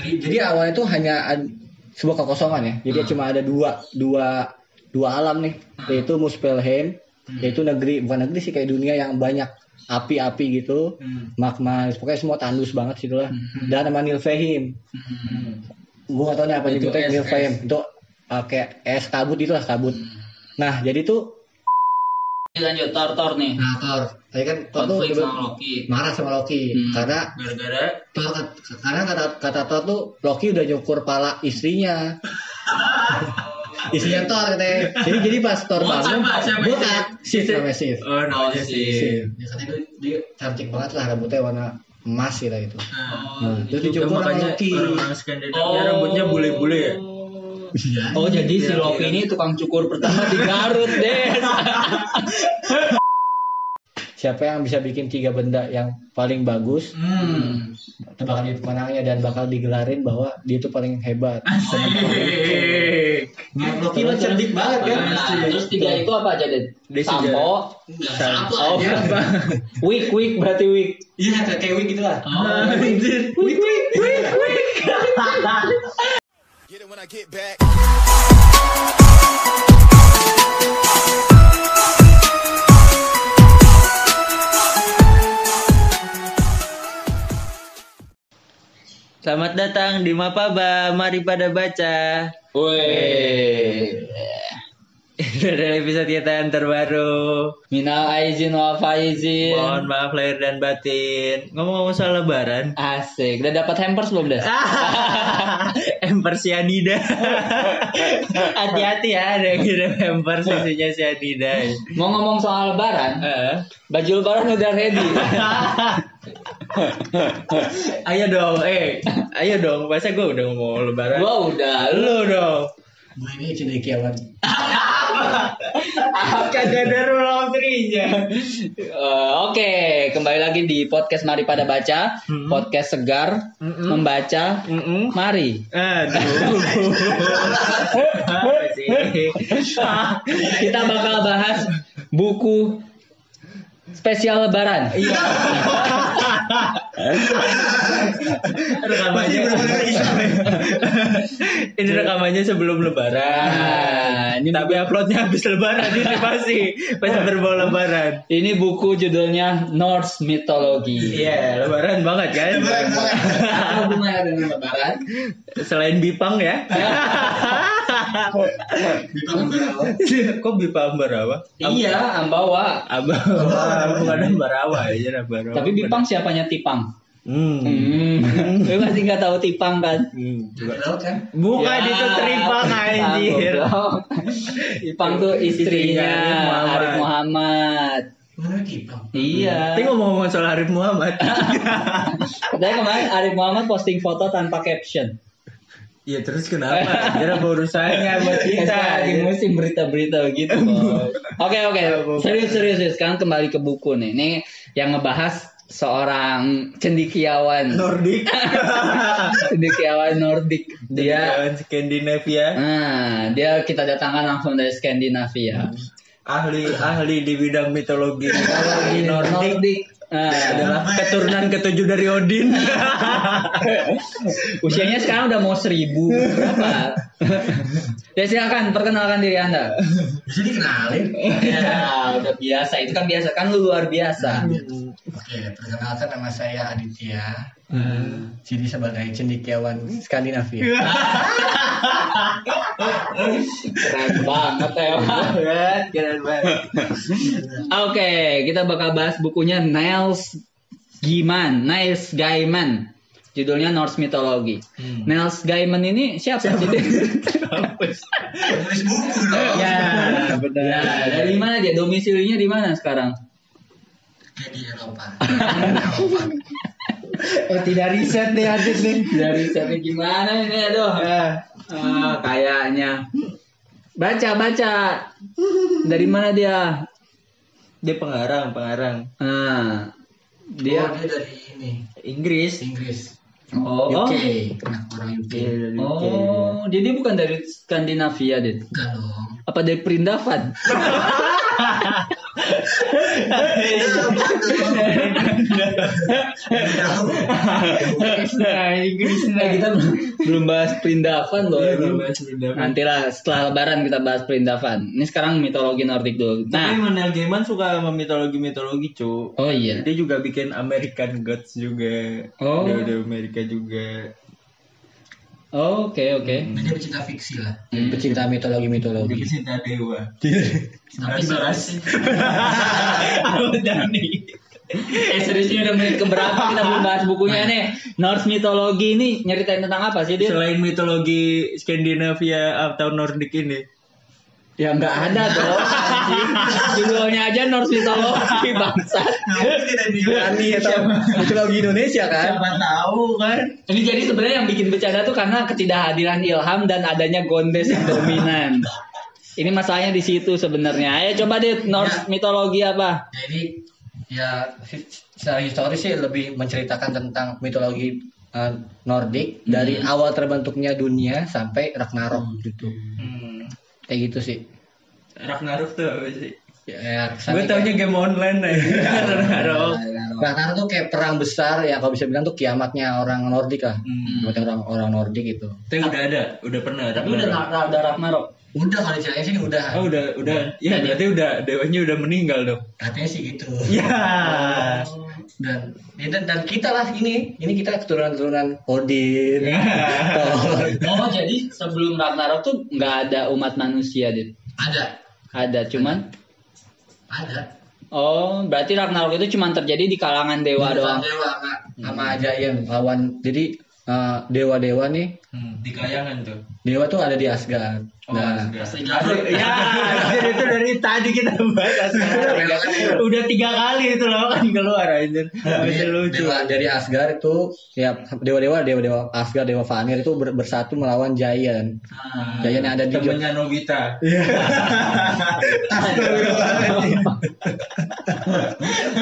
Jadi, awalnya tuh hanya sebuah kekosongan ya. Jadi cuma ada dua dua dua alam nih, yaitu Muspelheim, yaitu negeri bukan negeri sih kayak dunia yang banyak api-api gitu, magma, pokoknya semua tandus banget sih lah. Dan sama Nilfheim. Gua gak tau nih apa Itu nyebutnya Nilfheim. Itu uh, kayak es kabut itulah kabut. Nah, jadi tuh Lanjut Thor Thor nih. Nah, Thor. Tadi kan Thor tuh sama Loki. marah sama Loki Hmm. karena Gara-gara Thor karena kata kata Thor tuh Loki udah nyukur pala istrinya. istrinya Thor katanya. Jadi jadi pas Thor Oh, bangun, bukan Sif Sif? namanya Sif. oh namanya Oh, sih. Sif. Dia katanya dia, dia cantik banget lah rambutnya warna emas gitu itu. Oh, Nah, Itu dicukur sama Loki. Skandinavia rambutnya bule-bule ya. Iya. Oh jadi si Loki ini tukang cukur pertama di Garut deh. Siapa yang bisa bikin tiga benda yang paling bagus, Hmm. itu bakal jadi pemenangnya dan bakal digelarin bahwa dia itu paling hebat. Asik. Loki mah cerdik banget kan? Nah, terus tiga itu apa aja deh? Sampo. Sampo Oh, aja. apa? Wig, wig berarti wig. Iya kayak wig gitu lah. Oh. Anjir. Wig wig wig wig. Get it when I get back. Selamat datang di Mapaba, mari pada baca. Wih. Adalah episode kita yang terbaru. Minal aizin wa faizin. Mohon maaf lahir dan batin. Ngomong-ngomong soal lebaran. Asik. Udah dapat hampers belum dah? Emper sianida. Hati-hati ya ada yang kirim emper isinya sianida. Mau ngomong soal lebaran, Eh. baju lebaran udah ready. ayo dong, eh, ayo dong. Masa gue udah ngomong lebaran. Gua udah, Lu dong. Cendekiawan. Kagak ada three-nya. Eh, Oke, kembali lagi di podcast Mari Pada Baca, podcast segar, membaca, mari. Aduh. Kita bakal bahas buku spesial Lebaran. Iya. Rekamannya ini rekamannya sebelum lebaran. Ini Tapi uploadnya habis lebaran ini pasti pas berbau lebaran. Ini buku judulnya Norse Mythology. Iya, lebaran banget kan? Dengan Lebaran? Selain Bipang ya. Kok Bipang Barawa? Iya, Ambawa. Abang, bukan Barawa ya. Tapi Bipang siapanya Tipang? Hmm. Hmm. Lu pasti nggak tahu Tipang kan? Hmm. Juga tahu kan? Bukan Ya, itu Tripang anjir. goblok. Ipang tuh istrinya Arif Arif Muhammad. Mana kipang? Iya. Tapi ngomong-ngomong soal Arif Muhammad. Katanya kemarin Arif Muhammad posting foto tanpa caption. Iya terus kenapa? Kira apa urusannya buat kita? Lagi musim berita-berita gitu. Oke oke. Serius serius serius. Sekarang kembali ke buku nih. Ini yang ngebahas seorang cendikiawan. Nordik. cendikiawan Nordik. Dia Dia Skandinavia. Nah, dia kita datangkan langsung dari Skandinavia. Ahli ahli di bidang mitologi mitologi Nordik. Nordik. Nah, Adalah keturunan ketujuh dari Odin. usianya sekarang udah mau seribu berapa? ya silakan perkenalkan diri anda. Bisa dikenalin. Ya udah biasa itu kan biasa kan lu luar biasa. Oke, perkenalkan nama saya Aditya. Jadi sebagai cendekiawan Skandinavia. Keren banget ya. Keren banget. Oke, kita bakal bahas bukunya Niles Gaiman, Niles Gaiman. Judulnya Norse Mythology. Hmm. Niles Gaiman ini siapa sih? Tulis buku dong. ya, benar. Dari mana dia? Domisilinya di mana sekarang? Kayak di Eropa. Eropa. Oh, tidak riset nih Adit nih. Dari siapa gimana ini aduh? Ah, kayaknya. Baca, baca. Dari mana dia? Dia pengarang, pengarang. Ah, Dia, dia dia dari ini Inggris. Inggris. Oh, UK. oh. Orang UK. Dari UK. Oh, jadi dia bukan dari Skandinavia, Dit. Enggak dong. Apa dari Perindavan? Nah, nah, kita belum- bahas perindavan loh. Iya, belum bahas perindavan. Nantilah setelah lebaran kita bahas perindavan. Ini sekarang mitologi Nordik dulu. Tapi Nah, Neil Gaiman suka sama mitologi-mitologi, cu. oh iya. Dia juga bikin American Gods juga. Oh. Dia udah Amerika juga. Oh, Oke, oke. Dia pecinta fiksi lah. Hmm. Pecinta mitologi Dia mitologi. pecinta dewa. Tapi Soras. Ahmad Dhani. Eh serius ini udah menit keberapa kita belum bahas bukunya nih. Norse mitologi ini nyeritain tentang apa sih dia? Selain mitologi Skandinavia atau Nordik ini. Ya nggak ada dong. Judulnya aja Norse mitologi bangsat. tidak Berani atau mitologi Indonesia kan? Siapa tahu kan? Ini jadi sebenarnya yang bikin bercanda tuh karena ketidakhadiran Ilham dan adanya Gondes yang dominan. Ini masalahnya di situ sebenarnya. Ayo coba deh Norse mitologi apa? Jadi ya secara historis sih lebih menceritakan tentang mitologi uh, Nordik dari awal terbentuknya dunia sampai Ragnarok gitu. Hmm. Kayak gitu sih. Ragnarok tuh apa sih? Ya, Gue taunya game online aja. Ragnarok. Ragnarok tuh kayak perang besar ya kalau bisa bilang tuh kiamatnya orang Nordik lah. Hmm. Kiamatnya orang orang Nordik gitu. Tapi udah ada, udah pernah Tapi udah Ragnarok. udah Ragnarok. Udah kali ceritanya sih udah. Oh udah, udah, ya berarti udah dewanya udah meninggal dong. Katanya sih gitu. Ya. Dan, ya, dan dan kita lah ini, ini kita keturunan-keturunan Odin. Thor. Oh jadi sebelum Ragnarok tuh nggak ada umat manusia dit. ada, Ada cuman. ada. Oh berarti Ragnarok itu cuma terjadi di kalangan dewa doang. Dewa sama, sama Giant lawan. Jadi eh, dewa-dewa nih, Hmm, di kayangan tuh. dewa tuh ada di Asgard. Oh, nah, Asgard. Aduh, ya, Asgard itu dari tadi kita bahas Asgard. Udah tiga kali itu loh kan keluar anjir. Masih lucu. dewa dari Asgard itu ya dewa-dewa dewa-dewa Asgard dewa Vanir itu ber- bersatu melawan Giant. Ah, Giant yang ada di temennya Nobita.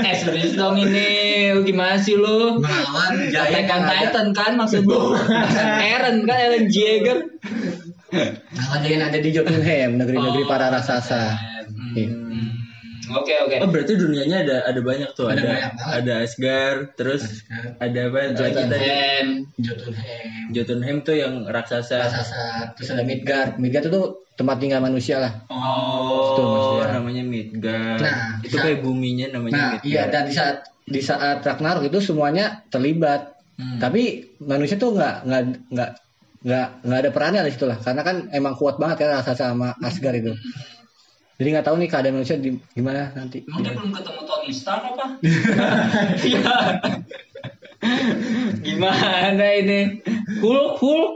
eh serius dong ini gimana sih lu? melawan Giant Titan kan maksud? Eren kan Eren Jaeger. Giant yang ada di Jotunheim, negeri-negeri para raksasa. Iya. Hmm, Oke oke. Oh berarti dunianya ada ada banyak tuh Ada ada banyak ada Asgard terus Asgard. ada apa Jotunheim. Jotunheim, Jotunheim tuh yang raksasa. raksasa, terus ada Midgard. Midgard itu tempat tinggal manusia lah. Oh, Itu maksudnya. namanya Midgard. Nah, itu bisa- kayak buminya namanya Nah, Midgard. iya dan di saat di saat Ragnarok itu semuanya terlibat. Hmm. Tapi manusia tuh nggak nggak nggak nggak nggak ada perannya di situ lah. Karena kan emang kuat banget kan raksasa sama Asgard itu. Jadi nggak tahu nih keadaan manusia di, gimana nanti. Emang dia belum ketemu Tony Stark apa? Iya. Gimana ini? Hulk, Hulk?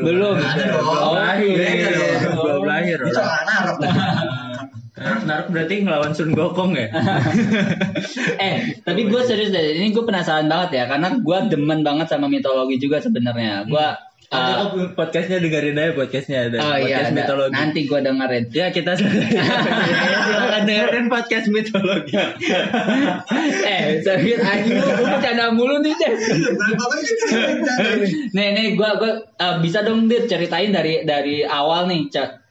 Belum. Ada dong. Oh, lahir. belum. Belum lahir. Itu Ragnarok. Ragnarok berarti ngelawan Sun Gokong ya? eh, tapi gue serius deh. Ini gue penasaran banget ya, karena gue demen banget sama mitologi juga sebenarnya. Gue Nanti kok podcastnya dengerin aja podcastnya ada. oh iya, podcast ada. mitologi. nanti gue dengerin. Ya kita silakan dengerin podcast mitologi. eh, serius anjing lu gue bercanda mulu nih deh. Nih, nih gue gue eh, bisa dong dir ceritain dari dari awal nih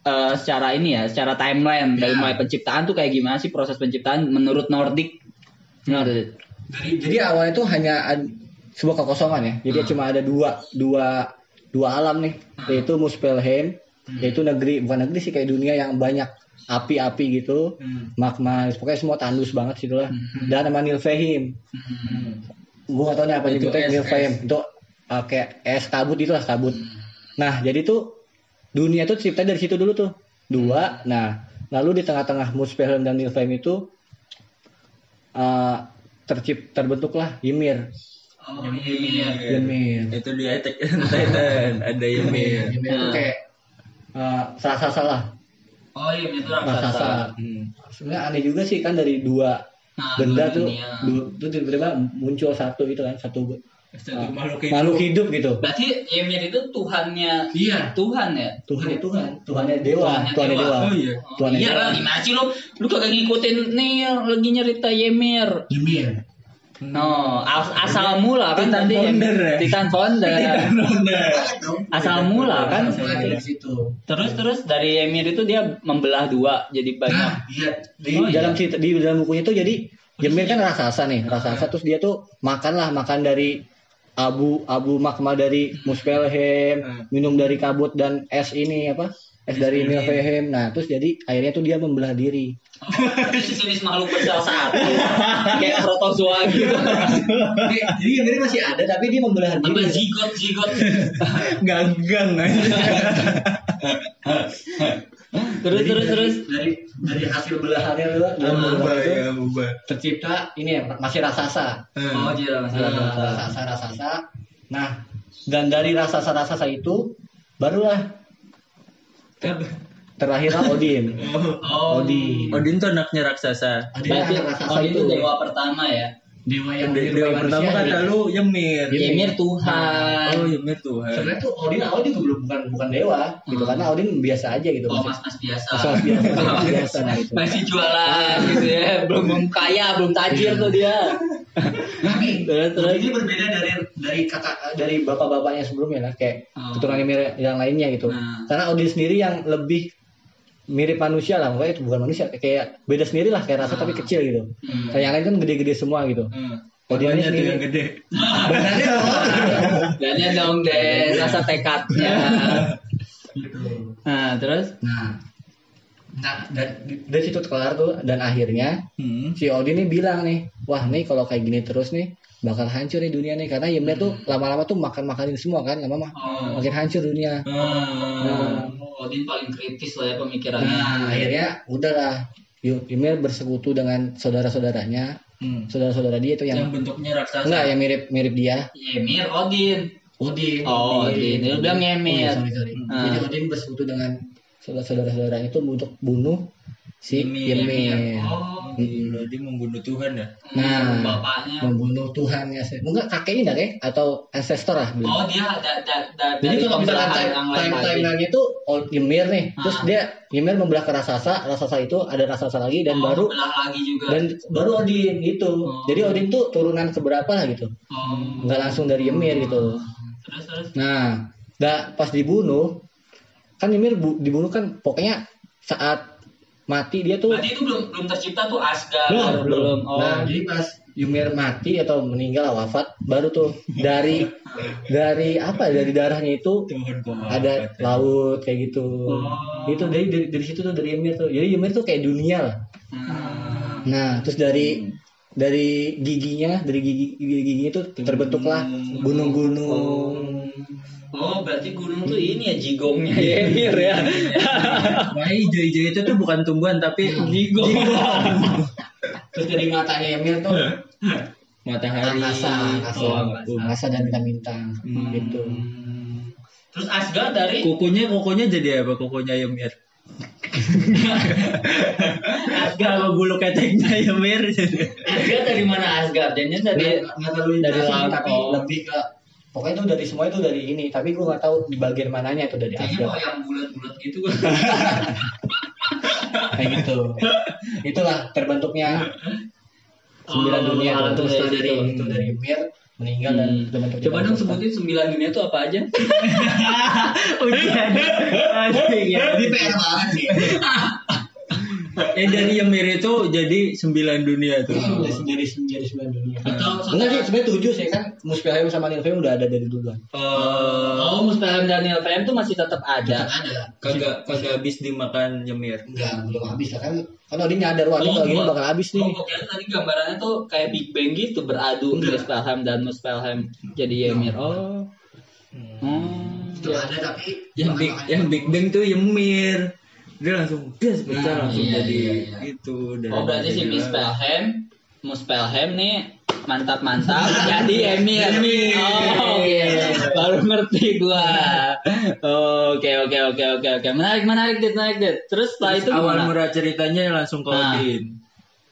eh, secara ini ya, secara timeline dari Ya. mulai penciptaan tuh kayak gimana sih proses penciptaan menurut Nordik? Menurut Jadi, jadi awalnya itu hanya sebuah kekosongan ya. Jadi cuma ada dua dua dua alam nih, yaitu Muspelheim, yaitu negeri bukan negeri sih kayak dunia yang banyak api-api gitu, magma, pokoknya semua tandus banget situ lah. Dan sama Nilfheim. Gua gak tau nih apa Itu nyebutnya es, Nilfheim. Itu uh, kayak es kabut itu lah kabut. Nah, jadi tuh dunia tuh tercipta dari situ dulu tuh. Dua. Nah, lalu di tengah-tengah Muspelheim dan Nilfheim itu uh, tercip terbentuklah Ymir. Oh iya. Ymir. Itu di Attack on Titan ada Ymir. Ymir itu kayak uh, raksasa lah. Oh iya itu Raksasa. Hmm. Sebenarnya aneh juga sih kan dari dua Nah, benda tuh, tuh tiba-tiba muncul satu itu kan satu Satu uh, makhluk hidup. makhluk hidup gitu. Berarti Ymir itu Tuhannya Iya. Tuhan ya? Tuhan itu Tuhan, Tuhannya dewa, Tuhannya Tuhannya dewa. dewa. Oh iya. Tuhannya iya dewa. lah gimana sih lu? Lu kagak ngikutin nih yang lagi nyerita Ymir. Ymir. No, as- asal mula kan Titan tadi founder ya? Titan founder. Asal mula kan. Situ. Terus terus dari Emir itu dia membelah dua jadi banyak. Nah, iya di Oh, iya. dalam cerita di dalam bukunya tuh jadi Ymir kan raksasa nih, raksasa terus dia tuh makan lah makan dari abu abu magma dari Muspelheim, minum dari kabut dan es ini apa? Es dari Nilfheim. Nah, terus jadi akhirnya tuh dia membelah diri. Jenis makhluk bersel satu kayak protozoa gitu. jadi Ymir masih ada tapi dia membelah Apa diri. zigot zigot. Ganggang aja. Terus Jadi terus dari- terus. dari dari hasil belahannya tuh dalam Mubah belah itu ya, tercipta ini ya masih raksasa. Oh iya masih. Nah, raksasa raksasa. Nah, dan dari raksasa raksasa itu barulah terakhirlah Odin. Oh. Odin. Odin tuh anaknya raksasa. Odin Berarti anak raksasa Odin itu itu dewa pertama ya. Dewa yang Dewa, menyerupai pertama kata ya. lu Ymir. Ymir. Ymir Tuhan. Oh, Ymir Tuhan. Sebenarnya tuh Odin awal juga belum bukan bukan dewa gitu karena Odin biasa aja gitu. Oh mas-mas biasa. Mas-mas biasa, mas-mas biasa, nah, gitu. Masih jualan gitu ya. Belum belum kaya, belum tajir tuh dia. Tapi Terus, ini berbeda dari dari kakak dari bapak-bapaknya sebelumnya lah kayak Oh. keturunan Ymir yang lainnya gitu. Nah. Karena Odin sendiri yang lebih mirip manusia lah, pokoknya itu bukan manusia, kayak beda sendiri lah kayak rasa tapi kecil gitu. Hmm. Kayak yang lain kan gede-gede semua gitu. Hmm. Ini Korbannya tuh sendiri. yang gede. Dan ya dong deh, rasa tekadnya. Gitu. Nah, terus Nah, nah dari, dari situ kelar tuh dan akhirnya Hmm. si Odin nih bilang nih, wah nih kalau kayak gini terus nih bakal hancur nih dunia nih karena Ymir tuh lama-lama tuh makan makanin semua kan lama mah Oh. makin hancur dunia. Hmm. Oh, Odin paling kritis lah ya pemikirannya. Nah akhirnya udahlah Ymir bersekutu dengan saudara-saudaranya, Hmm. saudara-saudara dia itu Yang yang bentuknya raksasa. enggak yang mirip mirip dia. Ymir Odin. Odin. Oh, Odin. Dia bilang Oh, iya, Ymir. sorry, sorry. Ah. Jadi Odin bersekutu dengan saudara-saudaranya itu untuk bunuh si Ymir. Ymir. Oh, Dia membunuh Tuhan ya. Nah, bapaknya. membunuh Tuhan ya. mungkin kakeknya enggak ya atau ancestor lah bilang. Oh, dia da, da, da, Jadi dari kalau misalkan time, yang lain time lagi. itu oh, Ymir nih, terus Ah. dia Ymir membelah ke raksasa, raksasa itu ada raksasa lagi dan Oh, baru belah lagi juga. dan baru Odin gitu. Oh. Jadi Odin tuh turunan keberapa lah gitu. oh. Nggak langsung dari Ymir gitu. Terus terus. Nah, da, pas dibunuh kan Ymir bu- dibunuh kan pokoknya saat mati dia tuh Berarti itu belum belum tercipta tuh Asgard. belum belum. Oh. Nah, jadi pas Ymir mati atau meninggal wafat baru tuh dari dari apa ya, dari darahnya itu ada laut kayak gitu. Oh. Itu dari, dari dari situ tuh dari Ymir tuh. Jadi Ymir tuh kayak dunia lah. Hmm. Nah, terus dari dari giginya, dari gigi gigi giginya tuh terbentuklah gunung-gunung. Oh, berarti gunung tuh ini ya jigongnya Ymir ya. Nah, hijau-hijau itu tuh bukan tumbuhan tapi Jigong. Terus dari matanya Ymir tuh matahari. angkasa, angkasa, Oh, angkasa. angkasa dan bintang-bintang Hmm. gitu. Terus Asgard dari Kukunya kukunya jadi apa? Kukunya Ymir. Asgard Kalau bulu keteknya Ymir jadi. Asgard dari mana Asgard? Jadinya dari Nggak- nggak terlalu dari laut. tapi Oh. lebih ke pokoknya itu dari semua itu dari ini tapi gue nggak tahu di bagian mananya itu dari kayaknya Asgard mau yang bulat-bulat gitu kayak gitu itulah terbentuknya sembilan Oh, dunia alam itu dari- dari itu dari Ymir meninggal dan Hmm. terbentuk Coba dong sebutin sembilan dunia itu apa aja? Ujian. Asik ya. ini PR banget sih Eh dari Ymir itu jadi sembilan dunia tuh. jadi jadi jadi sembilan dunia Atau enggak sih sebenarnya tujuh sih kan Muspelheim sama Nilfheim udah ada dari duluan Oh, Muspelheim dan Nilfheim tuh masih tetap ada. ada Kagak kagak habis dimakan Ymir. enggak belum habis lah kan kan Odin nyadar wah ini Oh, kalau gini gua- bakal habis nih Oh, tadi gambarannya tuh kayak Big Bang gitu beradu. Muspelheim dan Muspelheim jadi Ymir. Oh. Hmm. itu ada tapi Yang big yang Big Bang tuh Ymir. Dia langsung dia pecah Nah, langsung iya, jadi iya, iya. itu. dan Oh, berarti si jadi Muspelheim Muspelheim nih mantap-mantap jadi Emir. Oh, oke. Baru ngerti gua. Oke, oke, oke, oke, oke. Menarik, menarik, Dit, menarik, Dit. Terus setelah itu awal mula ceritanya langsung ke Nah. Odin.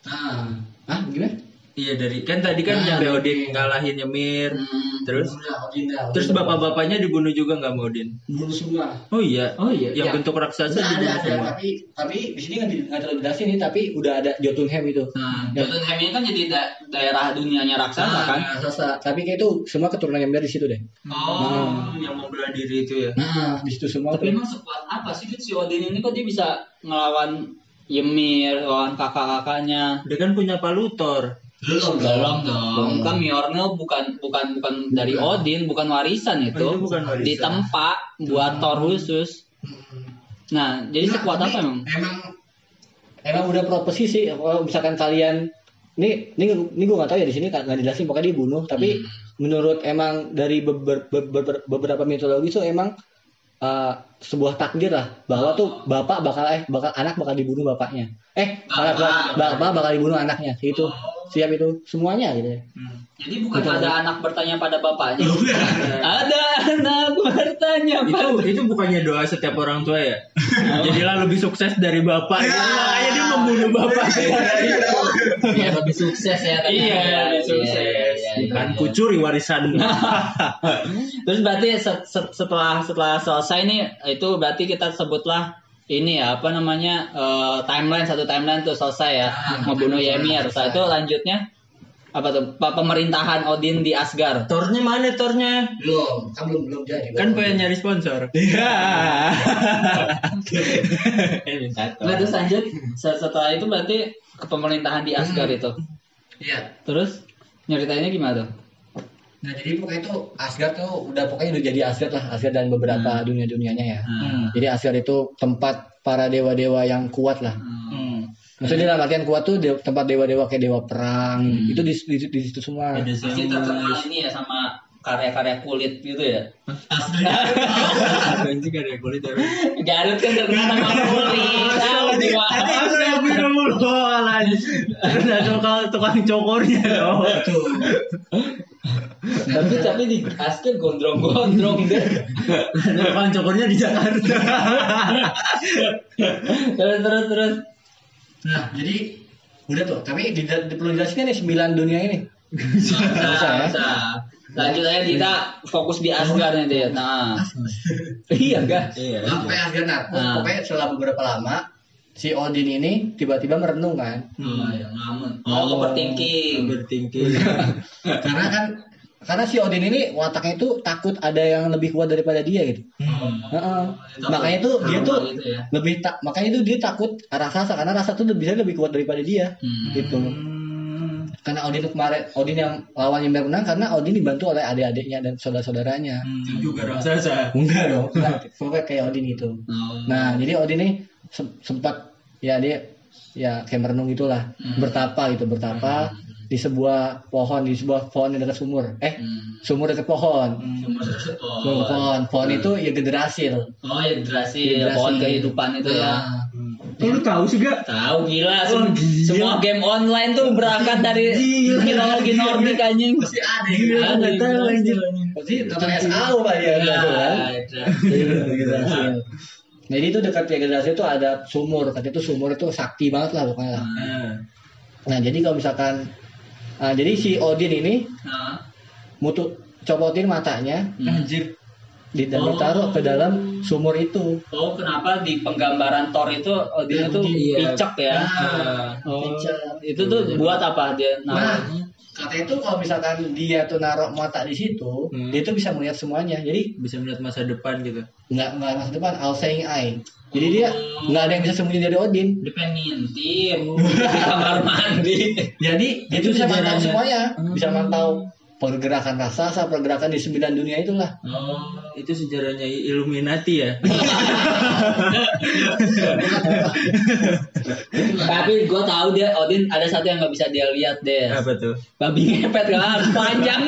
ah ah gimana Iya dari kan tadi kan Nah, Odin ngalahin Ymir. Hmm. Terus Udah, Odin dah, terus bapak-bapaknya dibunuh juga nggak sama Odin? bunuh semua. Oh iya. Oh iya. Yang Iya. bentuk raksasa ada, dibunuh ada, semua. tapi tapi di sini nggak di- terlalu jelasin nih, tapi udah ada Jotunheim itu. Nah, Ya. Jotunheim ini kan jadi da- daerah dunianya raksasa kan? raksasa. Tapi kayak itu semua keturunan yang dari situ deh. Oh, yang mau diri itu ya. Nah, di situ semua Tapi emang sekuat apa sih si Odin ini kok dia bisa ngelawan Ymir, lawan kakak-kakaknya? Dia kan punya palutor. Belum Belum dong. Kan Mjolnir bukan bukan bukan dari Odin, bukan warisan itu. Oh, itu bukan warisan. Ditempa buat Thor khusus. Nah, jadi sekuat apa emang? Emang emang udah profesi sih. Kalau misalkan kalian ini ini ini gue nggak tahu ya di sini nggak dijelasin pokoknya dibunuh. Tapi menurut emang dari beber- beber- beberapa mitologi tuh emang eh, sebuah takdir lah bahwa tuh bapak bakal eh bakal anak bakal dibunuh bapaknya. Eh anak Bapak. bapak bakal dibunuh anaknya. Itu siap itu semuanya gitu ya. Jadi bukan Betul. ada anak bertanya pada bapaknya. ada anak bertanya Itu pada itu bukannya doa setiap orang tua ya? Jadilah lebih sukses dari bapak. Jadi makanya dia membunuh bapak. ya lebih sukses ya. Iya, lebih sukses. Bukan iya. kucuri warisan. Terus berarti se- se- setelah setelah selesai nih itu berarti kita sebutlah ini ya apa namanya eh, timeline satu timeline tuh selesai ya ngebunuh Ymir. Setelah itu lanjutnya apa tuh pe- pemerintahan Odin di Asgard. Tornya mana tornya? Belum, kan belum belum jadi. Kan pengen nyari sponsor. Iya. Nah, terus lanjut se- setelah itu berarti ke pemerintahan di Asgard itu. Iya. Terus nyeritainnya gimana tuh? Nah jadi pokoknya itu Asgard tuh udah pokoknya udah jadi Asgard lah Asgard dan beberapa dunia dunianya ya. Hmm. Jadi Asgard itu tempat para dewa-dewa yang kuat lah. Hmm. Maksudnya dalam artian kuat tuh de- tempat dewa-dewa kayak dewa perang itu di, di, di situ semua. Zeus. terkenal ini ya sama karya-karya kulit gitu ya. Anjing ada yang kulit ya. Garut kan terkenal sama kulit. Tahu gimana? Ada tukang tukang cokornya dong. Tapi tapi di Asgard gondrong-gondrong deh. Ada tukang cokornya di Jakarta. Terus terus terus. Nah jadi udah tuh. Tapi di, di, perlu dijelasin nih sembilan dunia ini. Bisa, ya? bisa. Lanjut aja kita fokus di Asgard nih dia. Nah. Iya enggak? Iya. Nah, pokoknya Asgard nah. Ah. pokoknya setelah beberapa lama si Odin ini tiba-tiba merenung kan. Oh, ya ngamun. Oh, overthinking. Bertingking. karena kan karena si Odin ini wataknya itu takut ada yang lebih kuat daripada dia gitu. Heeh. Makanya itu dia tuh gitu ya. lebih tak makanya itu dia takut raksasa karena rasa tuh bisa lebih kuat daripada dia Hmm. gitu karena Odin itu kemarin Odin yang lawan Ymir menang karena Odin dibantu oleh adik-adiknya dan saudara-saudaranya. Itu juga raksasa. enggak dong. Pokoknya kayak Odin itu Oh. nah jadi Odin ini sem- sempat ya dia ya kayak merenung gitulah. Bertapa gitu bertapa di sebuah pohon di sebuah pohon yang dekat sumur. Eh Hmm. sumur dekat pohon. Sumur Sumur pohon. Pohon itu ya generasi Oh ya generasi Generasi. pohon kehidupan itu ya. Nah, Kok lu tahu sih gak? Tahu gila, sem- Oh, gila. semua game online tuh berangkat dari Gila. mitologi Nordik anjing. pasti ada Gila, yang nggak tahu anjir. Pasti nonton SAO pak ya, Ya, gitu kan? ada. Generasi. Jadi itu dekat ya generasi itu ada sumur, katanya itu sumur itu sakti banget lah pokoknya. lah. Nah, Nah jadi kalau misalkan, ah, jadi si Odin ini Nah, mutu copotin matanya hmm. Anjir. di dan Oh. ke dalam sumur itu. Oh, kenapa di penggambaran Thor itu Odin itu Iya. picek ya? Ah. Oh, Picek. itu tuh buat apa dia Nah, namanya? katanya itu kalau misalkan dia tuh naruh mata di situ, Hmm. dia tuh bisa melihat semuanya. Jadi Bisa melihat masa depan gitu. nggak nggak masa depan, all seeing eye. Jadi dia nggak ada yang bisa sembunyi dari Odin. Dia pengen ngintip di kamar mandi. Jadi dia Itu tuh bisa mantau Hmm. semuanya, bisa mantau pergerakan raksasa, pergerakan di sembilan dunia itulah. Oh, itu sejarahnya Illuminati ya. Tapi gue tahu dia Odin ada satu yang nggak bisa dia lihat deh. Apa tuh? Babi ngepet kan panjang.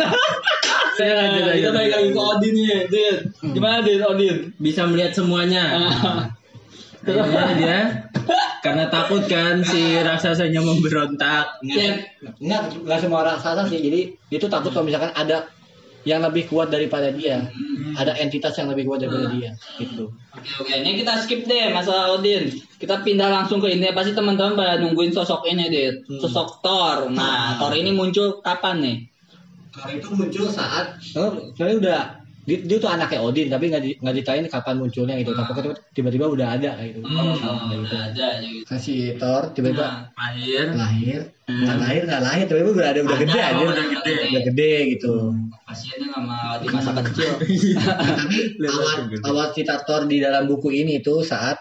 Lanjut, Kita balik lagi ke Odin nih, Din. Gimana Din Odin? Bisa melihat semuanya. Akhirnya dia karena takut kan si raksasanya memberontak. Ya, Enggak, enggak semua raksasa sih. Jadi itu takut kalau misalkan ada yang lebih kuat daripada dia. Hmm. ada entitas yang lebih kuat daripada dia gitu Oke oke, ini kita skip deh masalah Odin. Kita pindah langsung ke ini. Pasti teman-teman pada nungguin sosok ini deh, sosok Thor. Nah, Thor ini muncul kapan nih? Thor itu muncul saat oh, sebenarnya udah dia, dia tuh anaknya Odin tapi nggak di, nggak ditanya kapan munculnya gitu tapi tiba- tiba-tiba udah ada gitu Hmm, Nah, gitu. ada gitu. Nah, si Thor tiba-tiba Nah, Lahir. lahir nggak lahir nggak lahir tiba-tiba udah ada udah Ada, gede aja udah gede. udah gede gitu kasiannya nggak mau di masa kecil. Nah, tapi awal awal cerita Thor di dalam buku ini tuh saat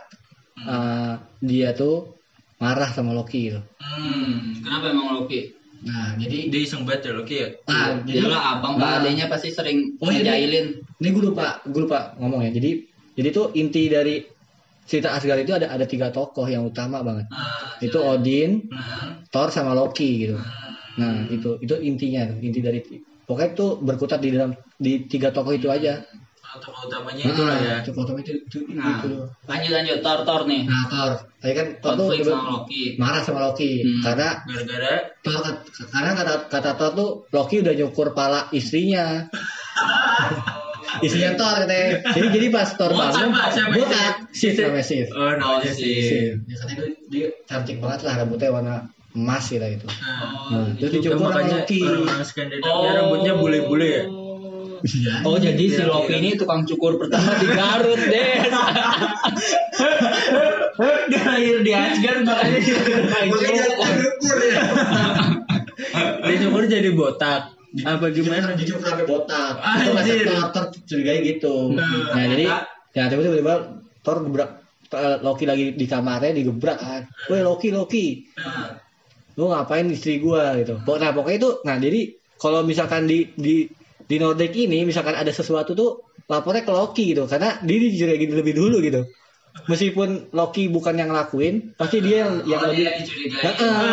uh, dia tuh marah sama Loki gitu. Hmm, kenapa emang Loki? Nah, jadi Dia iseng banget ya Loki ya. ah, Dia jadi lah abang Nah. Pak adenya pasti sering Oh, iya, ngejailin. ini gue lupa, gue lupa ngomong ya. Jadi jadi tuh inti dari cerita Asgard itu ada ada tiga tokoh yang utama banget. Nah, Itu Odin, nah, Thor sama Loki gitu. Nah, itu itu intinya, inti dari pokoknya tuh berkutat di dalam di tiga tokoh itu aja. Tokoh utamanya itulah ya. Nah, Tokoh utama itu, itu, Nah, itu. lanjut lanjut Thor Thor nih. Nah, Thor. Tadi kan Thor tuh sama Loki. marah sama Loki Hmm. karena Gara-gara karena kata kata Thor tuh Loki udah nyukur pala istrinya. istrinya Thor katanya. Jadi jadi pas Thor Oh, bangun, bukan Sif namanya Sif. Oh, Oh, sih. Sif. Dia katanya dia, dia cantik banget lah rambutnya warna emas gitu gitu. Oh, Nah, terus Itu dicukur sama makanya Loki. orang-orang Skandinavia rambutnya bule-bule ya. Oh jadi si Loki ini tukang cukur pertama di Garut deh. Dia lahir di Asgard makanya dia cukur. Dia cukur jadi botak. Apa gimana? Dicukur sampai botak. Itu Thor, Thor curigai gitu. Nah, Nah, jadi ya tiba-tiba tiba Thor gebrak eh, Loki lagi di kamarnya digebrak kan. Woi Loki Loki. lu ngapain istri gua gitu. Nah pokoknya itu, nah jadi kalau misalkan di di di Nordic ini misalkan ada sesuatu tuh lapornya ke Loki gitu, karena dia dicurigain lebih dulu gitu. Meskipun Loki bukan yang ngelakuin, pasti dia yang yang Oh, lebih dia dicurigai. Heeh,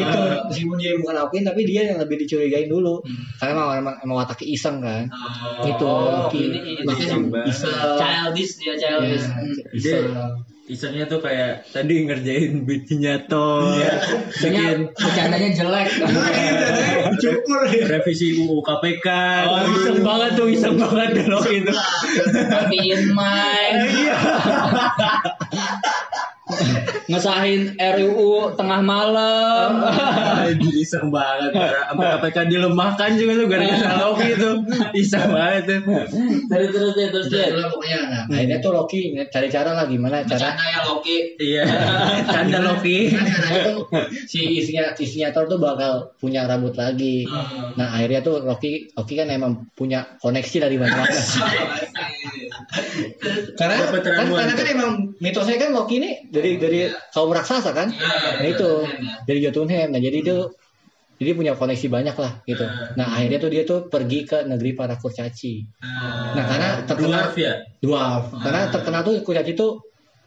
gitu. Meskipun dia yang bukan ngelakuin, tapi dia yang lebih dicurigain dulu. Karena emang emang, emang wataknya iseng kan. Oh, Gitu, Loki. ini Makanya iseng banget. iseng. childish dia childish. iseng. Isengnya tuh kayak tadi ngerjain bikinnya Thor. Bikin Bikin bercandanya jelek. Cukur revisi UU KPK. Oh, iseng banget tuh, iseng banget kalau itu. Matiin main. Ngesahin RUU tengah malam. Anjir iseng banget. Sampai KPK dilemahkan juga tuh gara-gara Loki tuh. Iseng banget tuh. Terus terus dia terus dia. Itulah pokoknya. Nah, akhirnya tuh Loki cari cara lah gimana cara Bercanda ya Loki. Iya. Canda Loki. Kan caranya tuh si isinya isinya Thor tuh bakal punya rambut lagi. Nah akhirnya tuh Loki Loki kan emang punya koneksi dari mana-mana. karena Dapat kan, karena kan emang mitosnya kan Loki ini dari dari kaum raksasa kan. Nah itu dari Jotunheim. Nah jadi itu jadi punya koneksi banyak lah gitu. Nah akhirnya tuh dia tuh pergi ke negeri para kurcaci. Nah karena terkenal Dwarf ya. dwarf. Karena terkenal tuh kurcaci tuh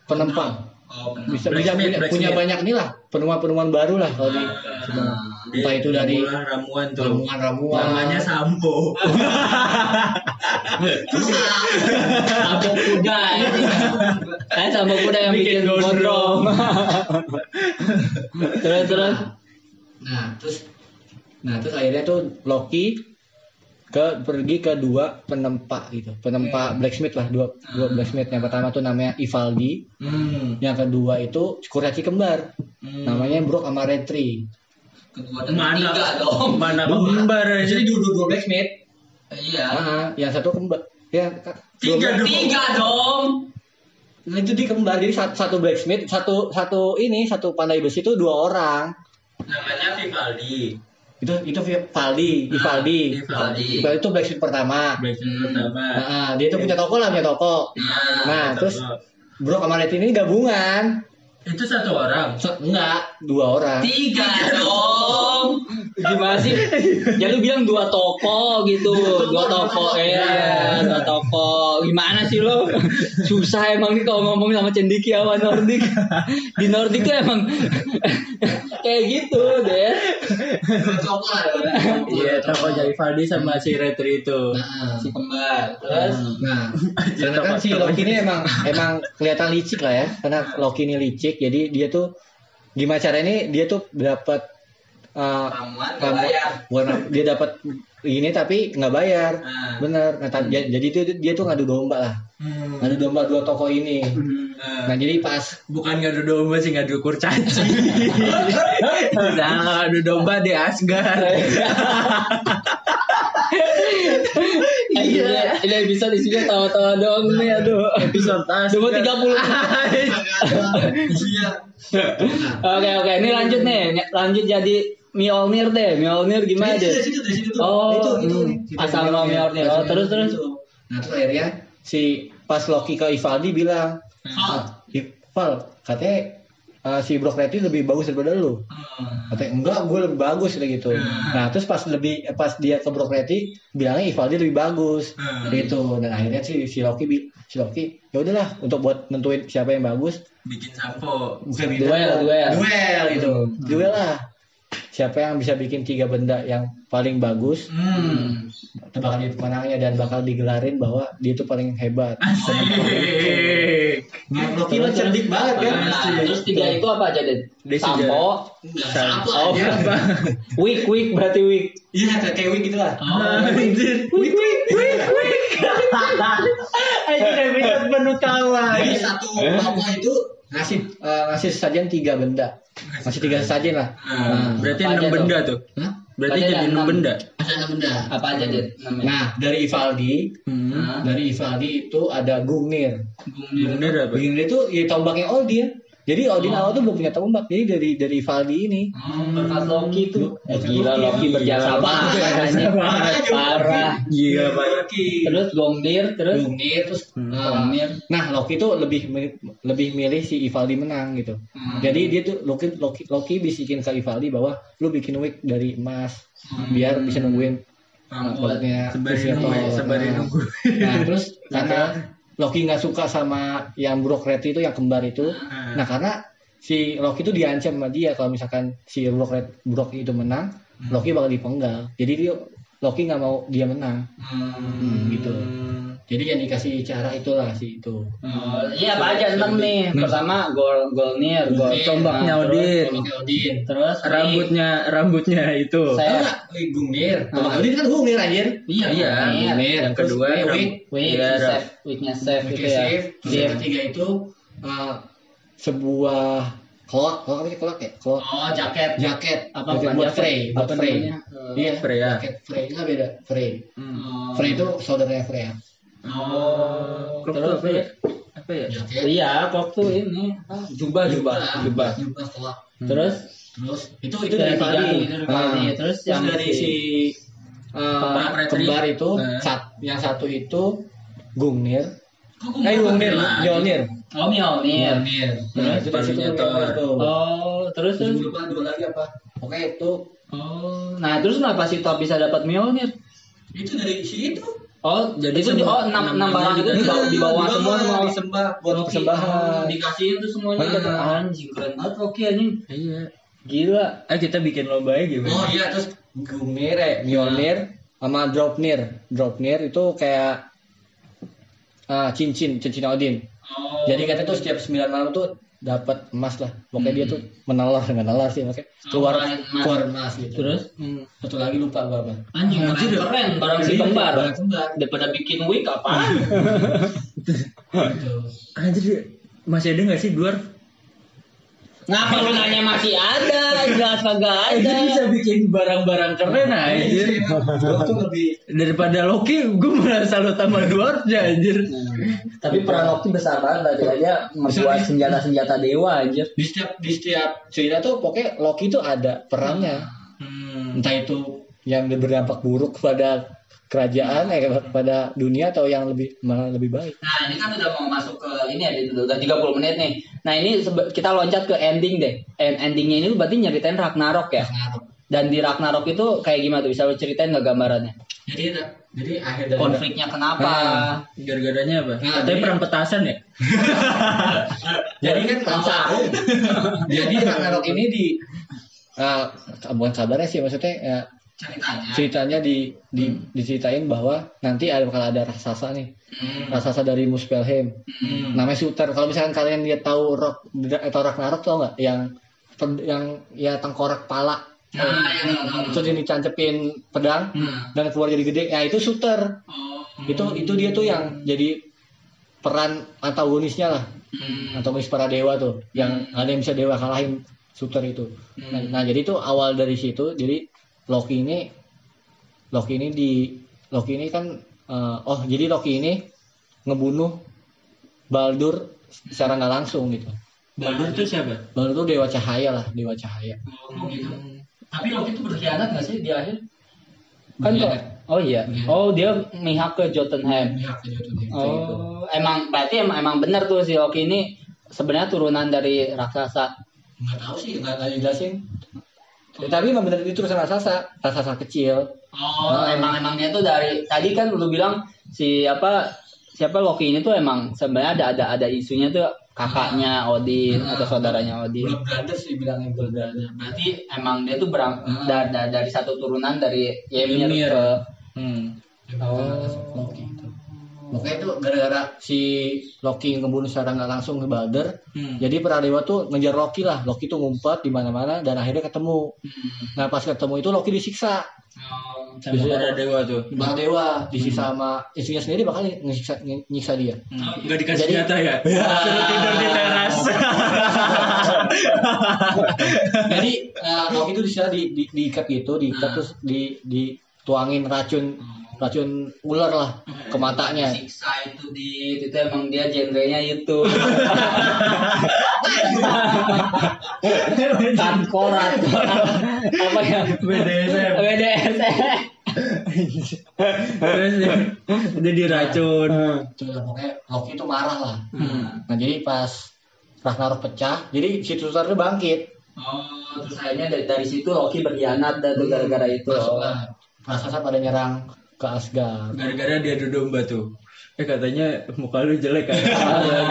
penempang Oh, bisa bisa punya, punya banyak nih lah penemuan-penemuan baru lah kalau di entah itu dari ramuan tuh. ramuan-ramuan Namanya sampo. Sampo kuda ini. Saya sampo kuda yang Bikin bikin gondrong. terus terus. nah terus nah terus akhirnya tuh Loki ke pergi ke dua penempa gitu penempa blacksmith lah dua dua blacksmith yang pertama tuh namanya Ivaldi Hmm. yang kedua itu kurcaci kembar namanya Brok sama Retri Kedua dan Mana? ketiga dong. Mana kembar aja. jadi dua dua, dua blacksmith Iya. ah, yang satu kembar ya. Tiga dong. Tiga dong. Nah, itu dia kembar jadi satu, satu blacksmith satu satu ini satu pandai besi itu dua orang Namanya Vivaldi. itu itu Valdi Ivaldi Vivaldi. Ivaldi itu blacksmith pertama Blacksmith pertama. nah, dia itu punya toko lah punya toko nah Betul. terus Bro sama Retri ini gabungan itu satu orang. So- enggak dua orang Tiga dong. Gimana sih? Ya lu bilang dua toko gitu, dua toko ya, dua toko. Gimana sih lo? Susah emang nih kalau ngomong sama Cendiki sama Nordik. Di Nordik tuh emang kayak gitu deh. toko Iya, tokonya Vivaldi sama si Retri itu. nah, Si kembar. Terus nah karena kan si Loki ini emang emang kelihatan licik lah ya karena Loki ini licik jadi dia tuh gimana cara ini dia tuh dapat uh, ramuan warna dia dapat ini tapi nggak bayar. Ah. Bener. Nah, ja- jadi itu dia tuh ngadu domba lah. Hmm. Ngadu domba dua toko ini. Ah. Nah, jadi pas Bukan ngadu domba sih ngadu kurcaci. nah, ngadu domba di Asgard. Iya. Ini bisa di sini tawa-tawa doang nih aduh. Episode Asgard. Tunggu 30 Iya. Oke oke, ini lanjut nih, lanjut jadi Mjolnir deh. Mjolnir gimana deh? Oh, itu itu hmm. asal nama Mjolnir. Oh, terus terus. Nah, terus akhirnya si pas Loki ke Ivaldi bilang, Hal. Ival, katanya eh, si Brock Lesnar lebih bagus daripada lu. Katanya enggak, gue lebih bagus kayak gitu. Nah, terus pas lebih eh, pas dia ke Brock Lesnar bilangnya Ivaldi lebih bagus. Hmm. Gitu. Dan akhirnya si si Loki si Loki ya udahlah untuk buat nentuin siapa yang bagus Bikin sampo. bukan Duel, duel. duel gitu. Duel lah. Siapa yang bisa bikin tiga benda yang paling bagus Hmm. tebakan itu pemenangnya dan bakal digelarin bahwa dia itu paling hebat. Asik. Loki lo cerdik banget kan? Nah, terus tiga itu apa aja deh? Dia Sampo, Apa Oh, aja? week week berarti week. Iya, kayak Wing gitu lah. Wik wik wik wik. Anjir episode penuh kawan. Jadi satu toko itu Ngasih eh, ngasih sajian tiga benda. Ngasih tiga sajian lah. Nah, berarti Apa aja enam tuh? benda tuh. Hah? Berarti jadi enam. benda. ada enam benda. Apa aja deh namanya? Nah, dari Ivaldi, Hmm. Dari Ivaldi itu ada Gungnir. Bener apa? Gungnir itu ya tombaknya Odin. Jadi Odin awal tuh belum punya tombak. Jadi dari dari Ivaldi ini. berkat Loki tuh. Eh, gila Loki. Berjasa banget. banget. Parah. Gila. Loki. Terus Gongdir, terus Gungnir terus Hmm. eh, Gungnir. Nah, Loki tuh lebih lebih milih si Ivaldi menang gitu. Hmm. Jadi dia tuh Loki Loki Loki bisikin ke Ivaldi bahwa lu bikin wig dari emas biar bisa nungguin uh, Sebarin nunggu, Neto. sebarin Nah, nunggu. Nah, terus karena Loki nggak suka sama yang Brock Red itu yang kembar itu. Nah, karena si Loki itu diancam sama dia kalau misalkan si Brock Red Brock itu menang, Loki bakal dipenggal. Jadi dia Loki nggak mau dia menang. Hmm, gitu. Jadi yang dikasih cara itulah si itu. Oh, Iya apa aja enam nih. Pertama Gol Golnir, Gol tombaknya Odin. Tombaknya Odin. Terus Rambutnya rambutnya itu. Saya- Gungnir. Tombak Odin kan Gungnir anjir. Iya. Iya. Gungnir. Yang kedua Iya, ram- save, wignya save itu ya. Yang ketiga itu uh, sebuah klok, klok apa sih klok ya? Klok oh jaket. jaket Apa buat, bukan buat jaket? Frey, buat Apa Frey. namanya? Iya, Freya. Jaket Frey nggak beda, Frey. Hmm. Frey itu saudaranya Freya. Oh. Tuh apa ya? Apa ya? Jaket. Iya, kok tuh ini ah, jubah jubah jubah. Jubah klok. Terus Terus Itu itu itu dari Fadi. Ah. Terus Terus yang dari si uh, Kembar itu Nah. sat- yang satu itu Gungnir. Kok gua Eh Gungnir? Mjolnir. Oh Mjolnir. Gungnir. Nah, itu dari situ. Oh, terus Terus lupa dua lagi apa? Oke itu Oh, nah terus kenapa si Thor bisa dapat Mjolnir? Itu dari si itu. Oh, Jadi itu di, semua- oh enam enam- barang itu dibawa, dibawa Dibawa, semua sama disembah buat persembahan. Dikasihin tuh semuanya Ah. anjing keren banget Loki anjing. Iya. Gila. Ah kita bikin lomba aja gimana? Oh iya terus Gungnir, eh, Mjolnir sama Dropnir. Dropnir itu kayak ah, cincin, cincin Odin. Oh Jadi katanya tuh setiap 9 malam tuh dapat emas lah. Pokoknya dia tuh menalar dengan nalar sih makanya keluar emas. keluar emas gitu. Terus satu lagi lupa gua apa. anjing Anjir, keren, keren barang si kembar. barang kembar. Daripada bikin wig apa? gitu. Anjir masih ada nggak sih dwarf? Ngapa lu nanya masih ada? Jelas kagak Eh, ada. dia bisa bikin barang-barang keren anjir. Gua tuh lebih Daripada Loki, gue malah salut sama dwarfnya anjir. Tapi peran Loki besar banget tadi aja membuat senjata-senjata dewa aja. di setiap di setiap cerita tuh pokoknya Loki tuh ada perannya. Hmm. Entah itu yang berdampak buruk pada kerajaan eh pada dunia atau yang lebih malah lebih baik. Nah ini kan udah mau masuk ke ini ya udah 30 menit nih. Nah ini kita loncat ke ending deh. En- endingnya ini berarti nyeritain Ragnarok ya. Ragnarok. Dan di Ragnarok itu kayak gimana tuh? Bisa lu ceritain nggak gambarannya? Jadi Jadi akhir dari Konfliknya kenapa? Gara-garanya apa? Nah, Katanya jadi- perang petasan ya? jadi kan kalau jadi Ragnarok ini di eh, bukan kabarnya sih maksudnya ya, ceritanya. ceritanya di, di diceritain bahwa nanti ada bakal ada raksasa nih. Raksasa dari Muspelheim. Namanya Suter. Kalau misalkan kalian lihat tahu rock atau Ragnarok tau nggak? Yang yang ya tengkorak pala. Nah, terus ini cancepin pedang Hmm. dan keluar jadi gede. Ya itu shooter Oh. itu itu dia tuh yang jadi peran antagonisnya lah. Hmm. antagonis para dewa tuh. Yang ada yang bisa dewa kalahin shooter itu. Nah, nah, jadi itu awal dari situ jadi Loki ini Loki ini di Loki ini kan eh, oh jadi Loki ini ngebunuh Baldur secara nggak langsung gitu Baldur tuh siapa? Baldur tuh dewa cahaya lah dewa cahaya Oh, gitu. Tapi Loki itu berkhianat nggak sih di akhir? Kan kok. Berkhianat. Oh iya. Oh dia mihak ke Jotunheim. Pihak ke Jotunheim. Oh, emang berarti emang, emang bener tuh si Loki ini sebenarnya turunan dari raksasa. Nggak tahu sih. nggak nggak dijelasin Ya, tapi emang bener itu urusan raksasa raksasa kecil Oh, emang emang dia tuh dari tadi kan lu bilang si apa siapa Loki ini tuh emang sebenarnya ada ada ada isunya tuh kakaknya Odin atau saudaranya Odin. Blood brothers dibilangnya blood brother Berarti emang dia tuh berang da- da- dari satu turunan dari Ymir Ymir. ke hmm. Oh. Loki itu Makanya itu gara-gara si Loki ngebunuh secara nggak langsung ke Balder, Hmm. jadi para dewa tuh ngejar Loki lah. Loki tuh ngumpet di mana-mana dan akhirnya ketemu. Nah pas ketemu itu Loki disiksa. Sama para dewa tuh. Para dewa disiksa sama istrinya sendiri bakal nyiksa, nyiksa dia. Enggak dikasih Jadi- jatah ya? Suruh tidur di teras. jadi uh, Loki itu disiksa di, di, diikat gitu, diikat terus di dituangin racun racun ular lah ke matanya. siksa itu di itu emang dia genrenya itu tangkorat apa ya BDSM. BDSM Terus dia, dia diracun. Coba pokoknya Loki itu marah lah. Nah jadi pas Ragnarok pecah, jadi si Tutarnya bangkit. oh terus akhirnya dari, dari situ Loki berkhianat dan tuh gara-gara itu Masuk lah. Raksasa pada nyerang ke Asgard. Gara-gara dia adu domba tuh. Eh katanya muka lu jelek kan?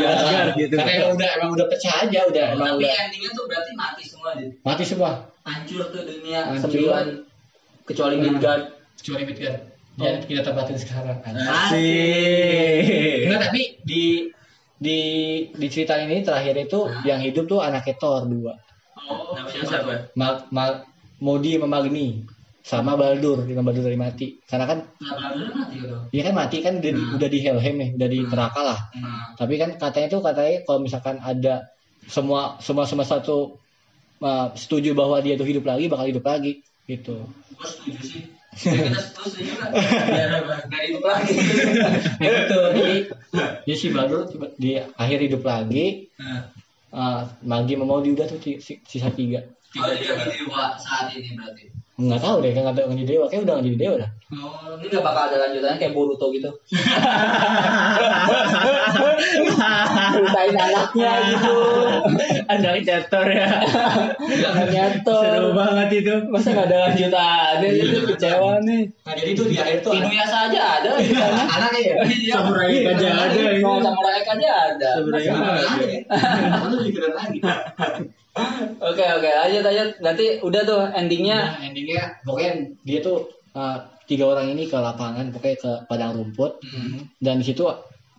Asgard gitu. Karena emang udah emang udah pecah aja, udah emang tapi udah endingnya tuh berarti mati semua deh mati semua. hancur tuh dunia Hancur. sembilan kecuali Midgard Kecuali Midgard. Dia kita tempatin sekarang. Asik. Enggak tapi di di di cerita ini terakhir itu yang hidup tuh anaknya Thor dua. oh Namanya siapa? Mal, Mal, Modi sama Magni sama Baldur, dengan Baldur dari mati. Karena kan Nah, Baldur mati gitu. dia kan mati kan udah, di- udah di Helheim nih, udah di neraka lah. Nah, Tapi kan katanya tuh katanya kalau misalkan ada semua semua semua satu uh, setuju bahwa dia tuh hidup lagi bakal hidup lagi gitu. gue setuju sih. Ya, kita setuju. Biar hidup lagi gitu. Jadi dia si Baldur tiba- di akhir hidup lagi Nah, uh, Magi sama Maudi udah tuh sisa tiga. Dia jadi dewa saat ini berarti. Nggak tahu deh, kan nggak tahu jadi dewa, kayak udah jadi dewa dah. oh ini nggak bakal ada lanjutannya kayak Boruto gitu ceritain anaknya gitu Anak cator ya. nyator Seru banget itu. masa nggak ada lanjutannya itu kecewa nih Nah jadi tuh di akhir tuh Inuyasha aja ada anaknya ya. Iya. Samurai aja ada ini. Mau samurai aja ada Samurai aja. aja dikira lagi. Oke oke lanjut lanjut berarti udah tuh endingnya Nah, endingnya pokoknya dia tuh uh, tiga orang ini ke lapangan pokoknya ke padang rumput dan di situ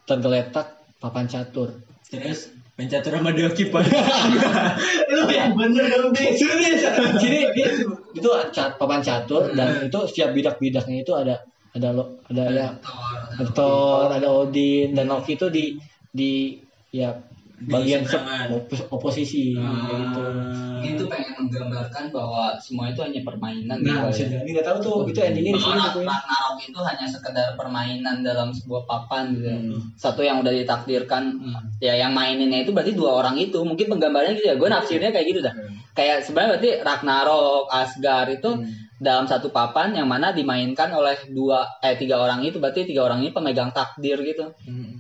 tergeletak papan catur. Terus main catur sama dia kipas. Lu yang bener dong Serius. Jadi dia itu cat, papan catur dan itu setiap bidak-bidaknya itu ada ada lo ada ya Thor, ada Odin dan Loki itu di di ya bagian oposisi kayak gitu. itu pengen menggambarkan bahwa semua itu hanya permainan Nah, gitu ya. nggak tahu tuh itu endingnya di sini. Ragnarok itu hanya sekedar permainan dalam sebuah papan gitu. ya. Hmm. Satu yang udah ditakdirkan ya yang maininnya itu berarti dua orang itu. Mungkin penggambarannya gitu ya. Gue nafsirnya kayak gitu dah. Kayak sebenarnya berarti Ragnarok, Asgard itu dalam satu papan yang mana dimainkan oleh dua eh tiga orang itu berarti tiga orang ini pemegang takdir gitu.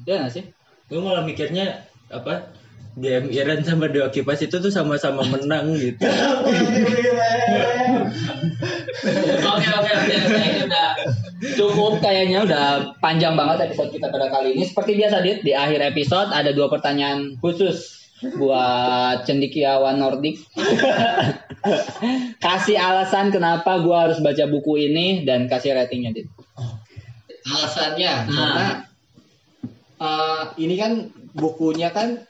Iya nggak sih? Gue malah mikirnya apa? DM Iran sama Dewa Kipas itu tuh sama-sama menang gitu. Oke oke oke oke ini udah cukup kayaknya udah panjang banget episode kita pada kali ini. Seperti biasa Dit, di akhir episode ada dua pertanyaan khusus buat cendikiawan Nordik. kasih alasan kenapa gua harus baca buku ini dan kasih ratingnya Dit. Alasannya Nah. karena uh, ini kan bukunya kan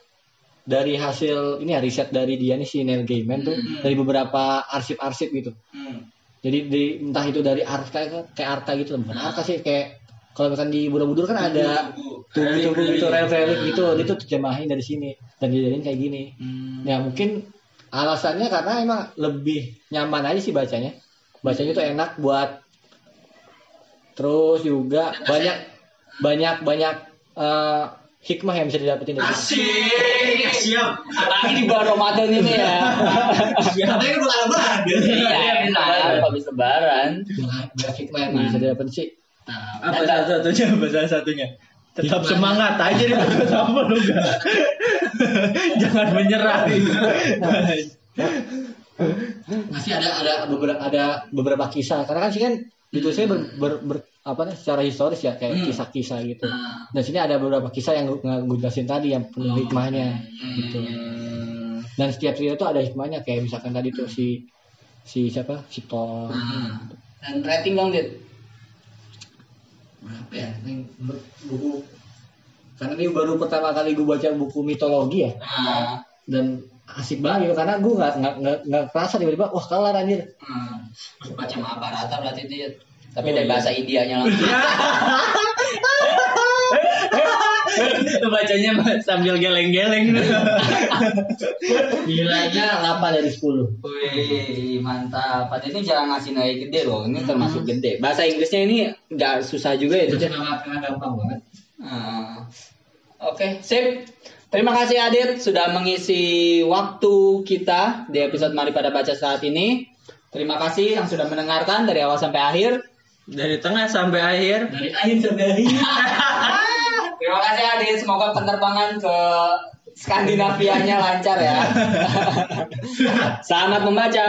dari hasil ini ya riset dari dia nih si Neil Gaiman tuh dari beberapa arsip-arsip gitu. Hmm. Jadi di, entah itu dari arka kayak arka gitu bukan arka sih kayak kalau misalkan di Borobudur kan ada tubuh-tubuh gitu relik-relik gitu itu terjemahin dari sini dan dijadiin kayak gini. Hmm. Ya mungkin alasannya karena emang lebih nyaman aja sih bacanya. Bacanya tuh enak buat terus juga banyak banyak banyak eh, hikmah yang bisa didapetin dari. Asik, siap. Apalagi di bulan Ramadan ini ya. Katanya kan bukan lebaran. Iya, enak habis lebaran. Banyak hikmah yang bisa didapetin sih. Apa salah satunya? Apa salah satunya? Tetap semangat aja di sama lu. Jangan menyerah. Masih ada ada beberapa ada beberapa kisah karena kan sih kan ditulisnya ber, ber, ber- apa nih secara historis ya kayak kisah-kisah gitu. Dan sini ada beberapa kisah yang gue gue jelasin tadi yang penuh hikmahnya gitu. Dan setiap cerita itu ada hikmahnya kayak misalkan tadi tuh si si siapa si Thor. Dan rating dong, Dit. Berapa ya? Ini menurut buku karena ini baru pertama kali gue baca buku mitologi ya Nah, dan asik banget gitu karena gue nggak nggak nggak kerasa tiba-tiba wah kelar anjir hmm. baca Mahabharata berarti Dit. Tapi dari bahasa Indianya langsung. Bacanya sambil geleng-geleng. nilainya 8 dari 10 Wih, mantap. Padahal ini jarang ngasih nilai gede loh. Ini termasuk gede. Bahasa Inggrisnya ini nggak susah juga ya, karena karena gampang banget Ah. Oke, sip. Terima kasih Adit sudah mengisi waktu kita di episode Mari Pada Baca saat ini. Terima kasih yang sudah mendengarkan dari awal sampai akhir. Dari tengah sampai akhir. dari akhir sampai akhir Terima kasih Adit, semoga penerbangan ke Skandinavianya lancar ya. Selamat membaca.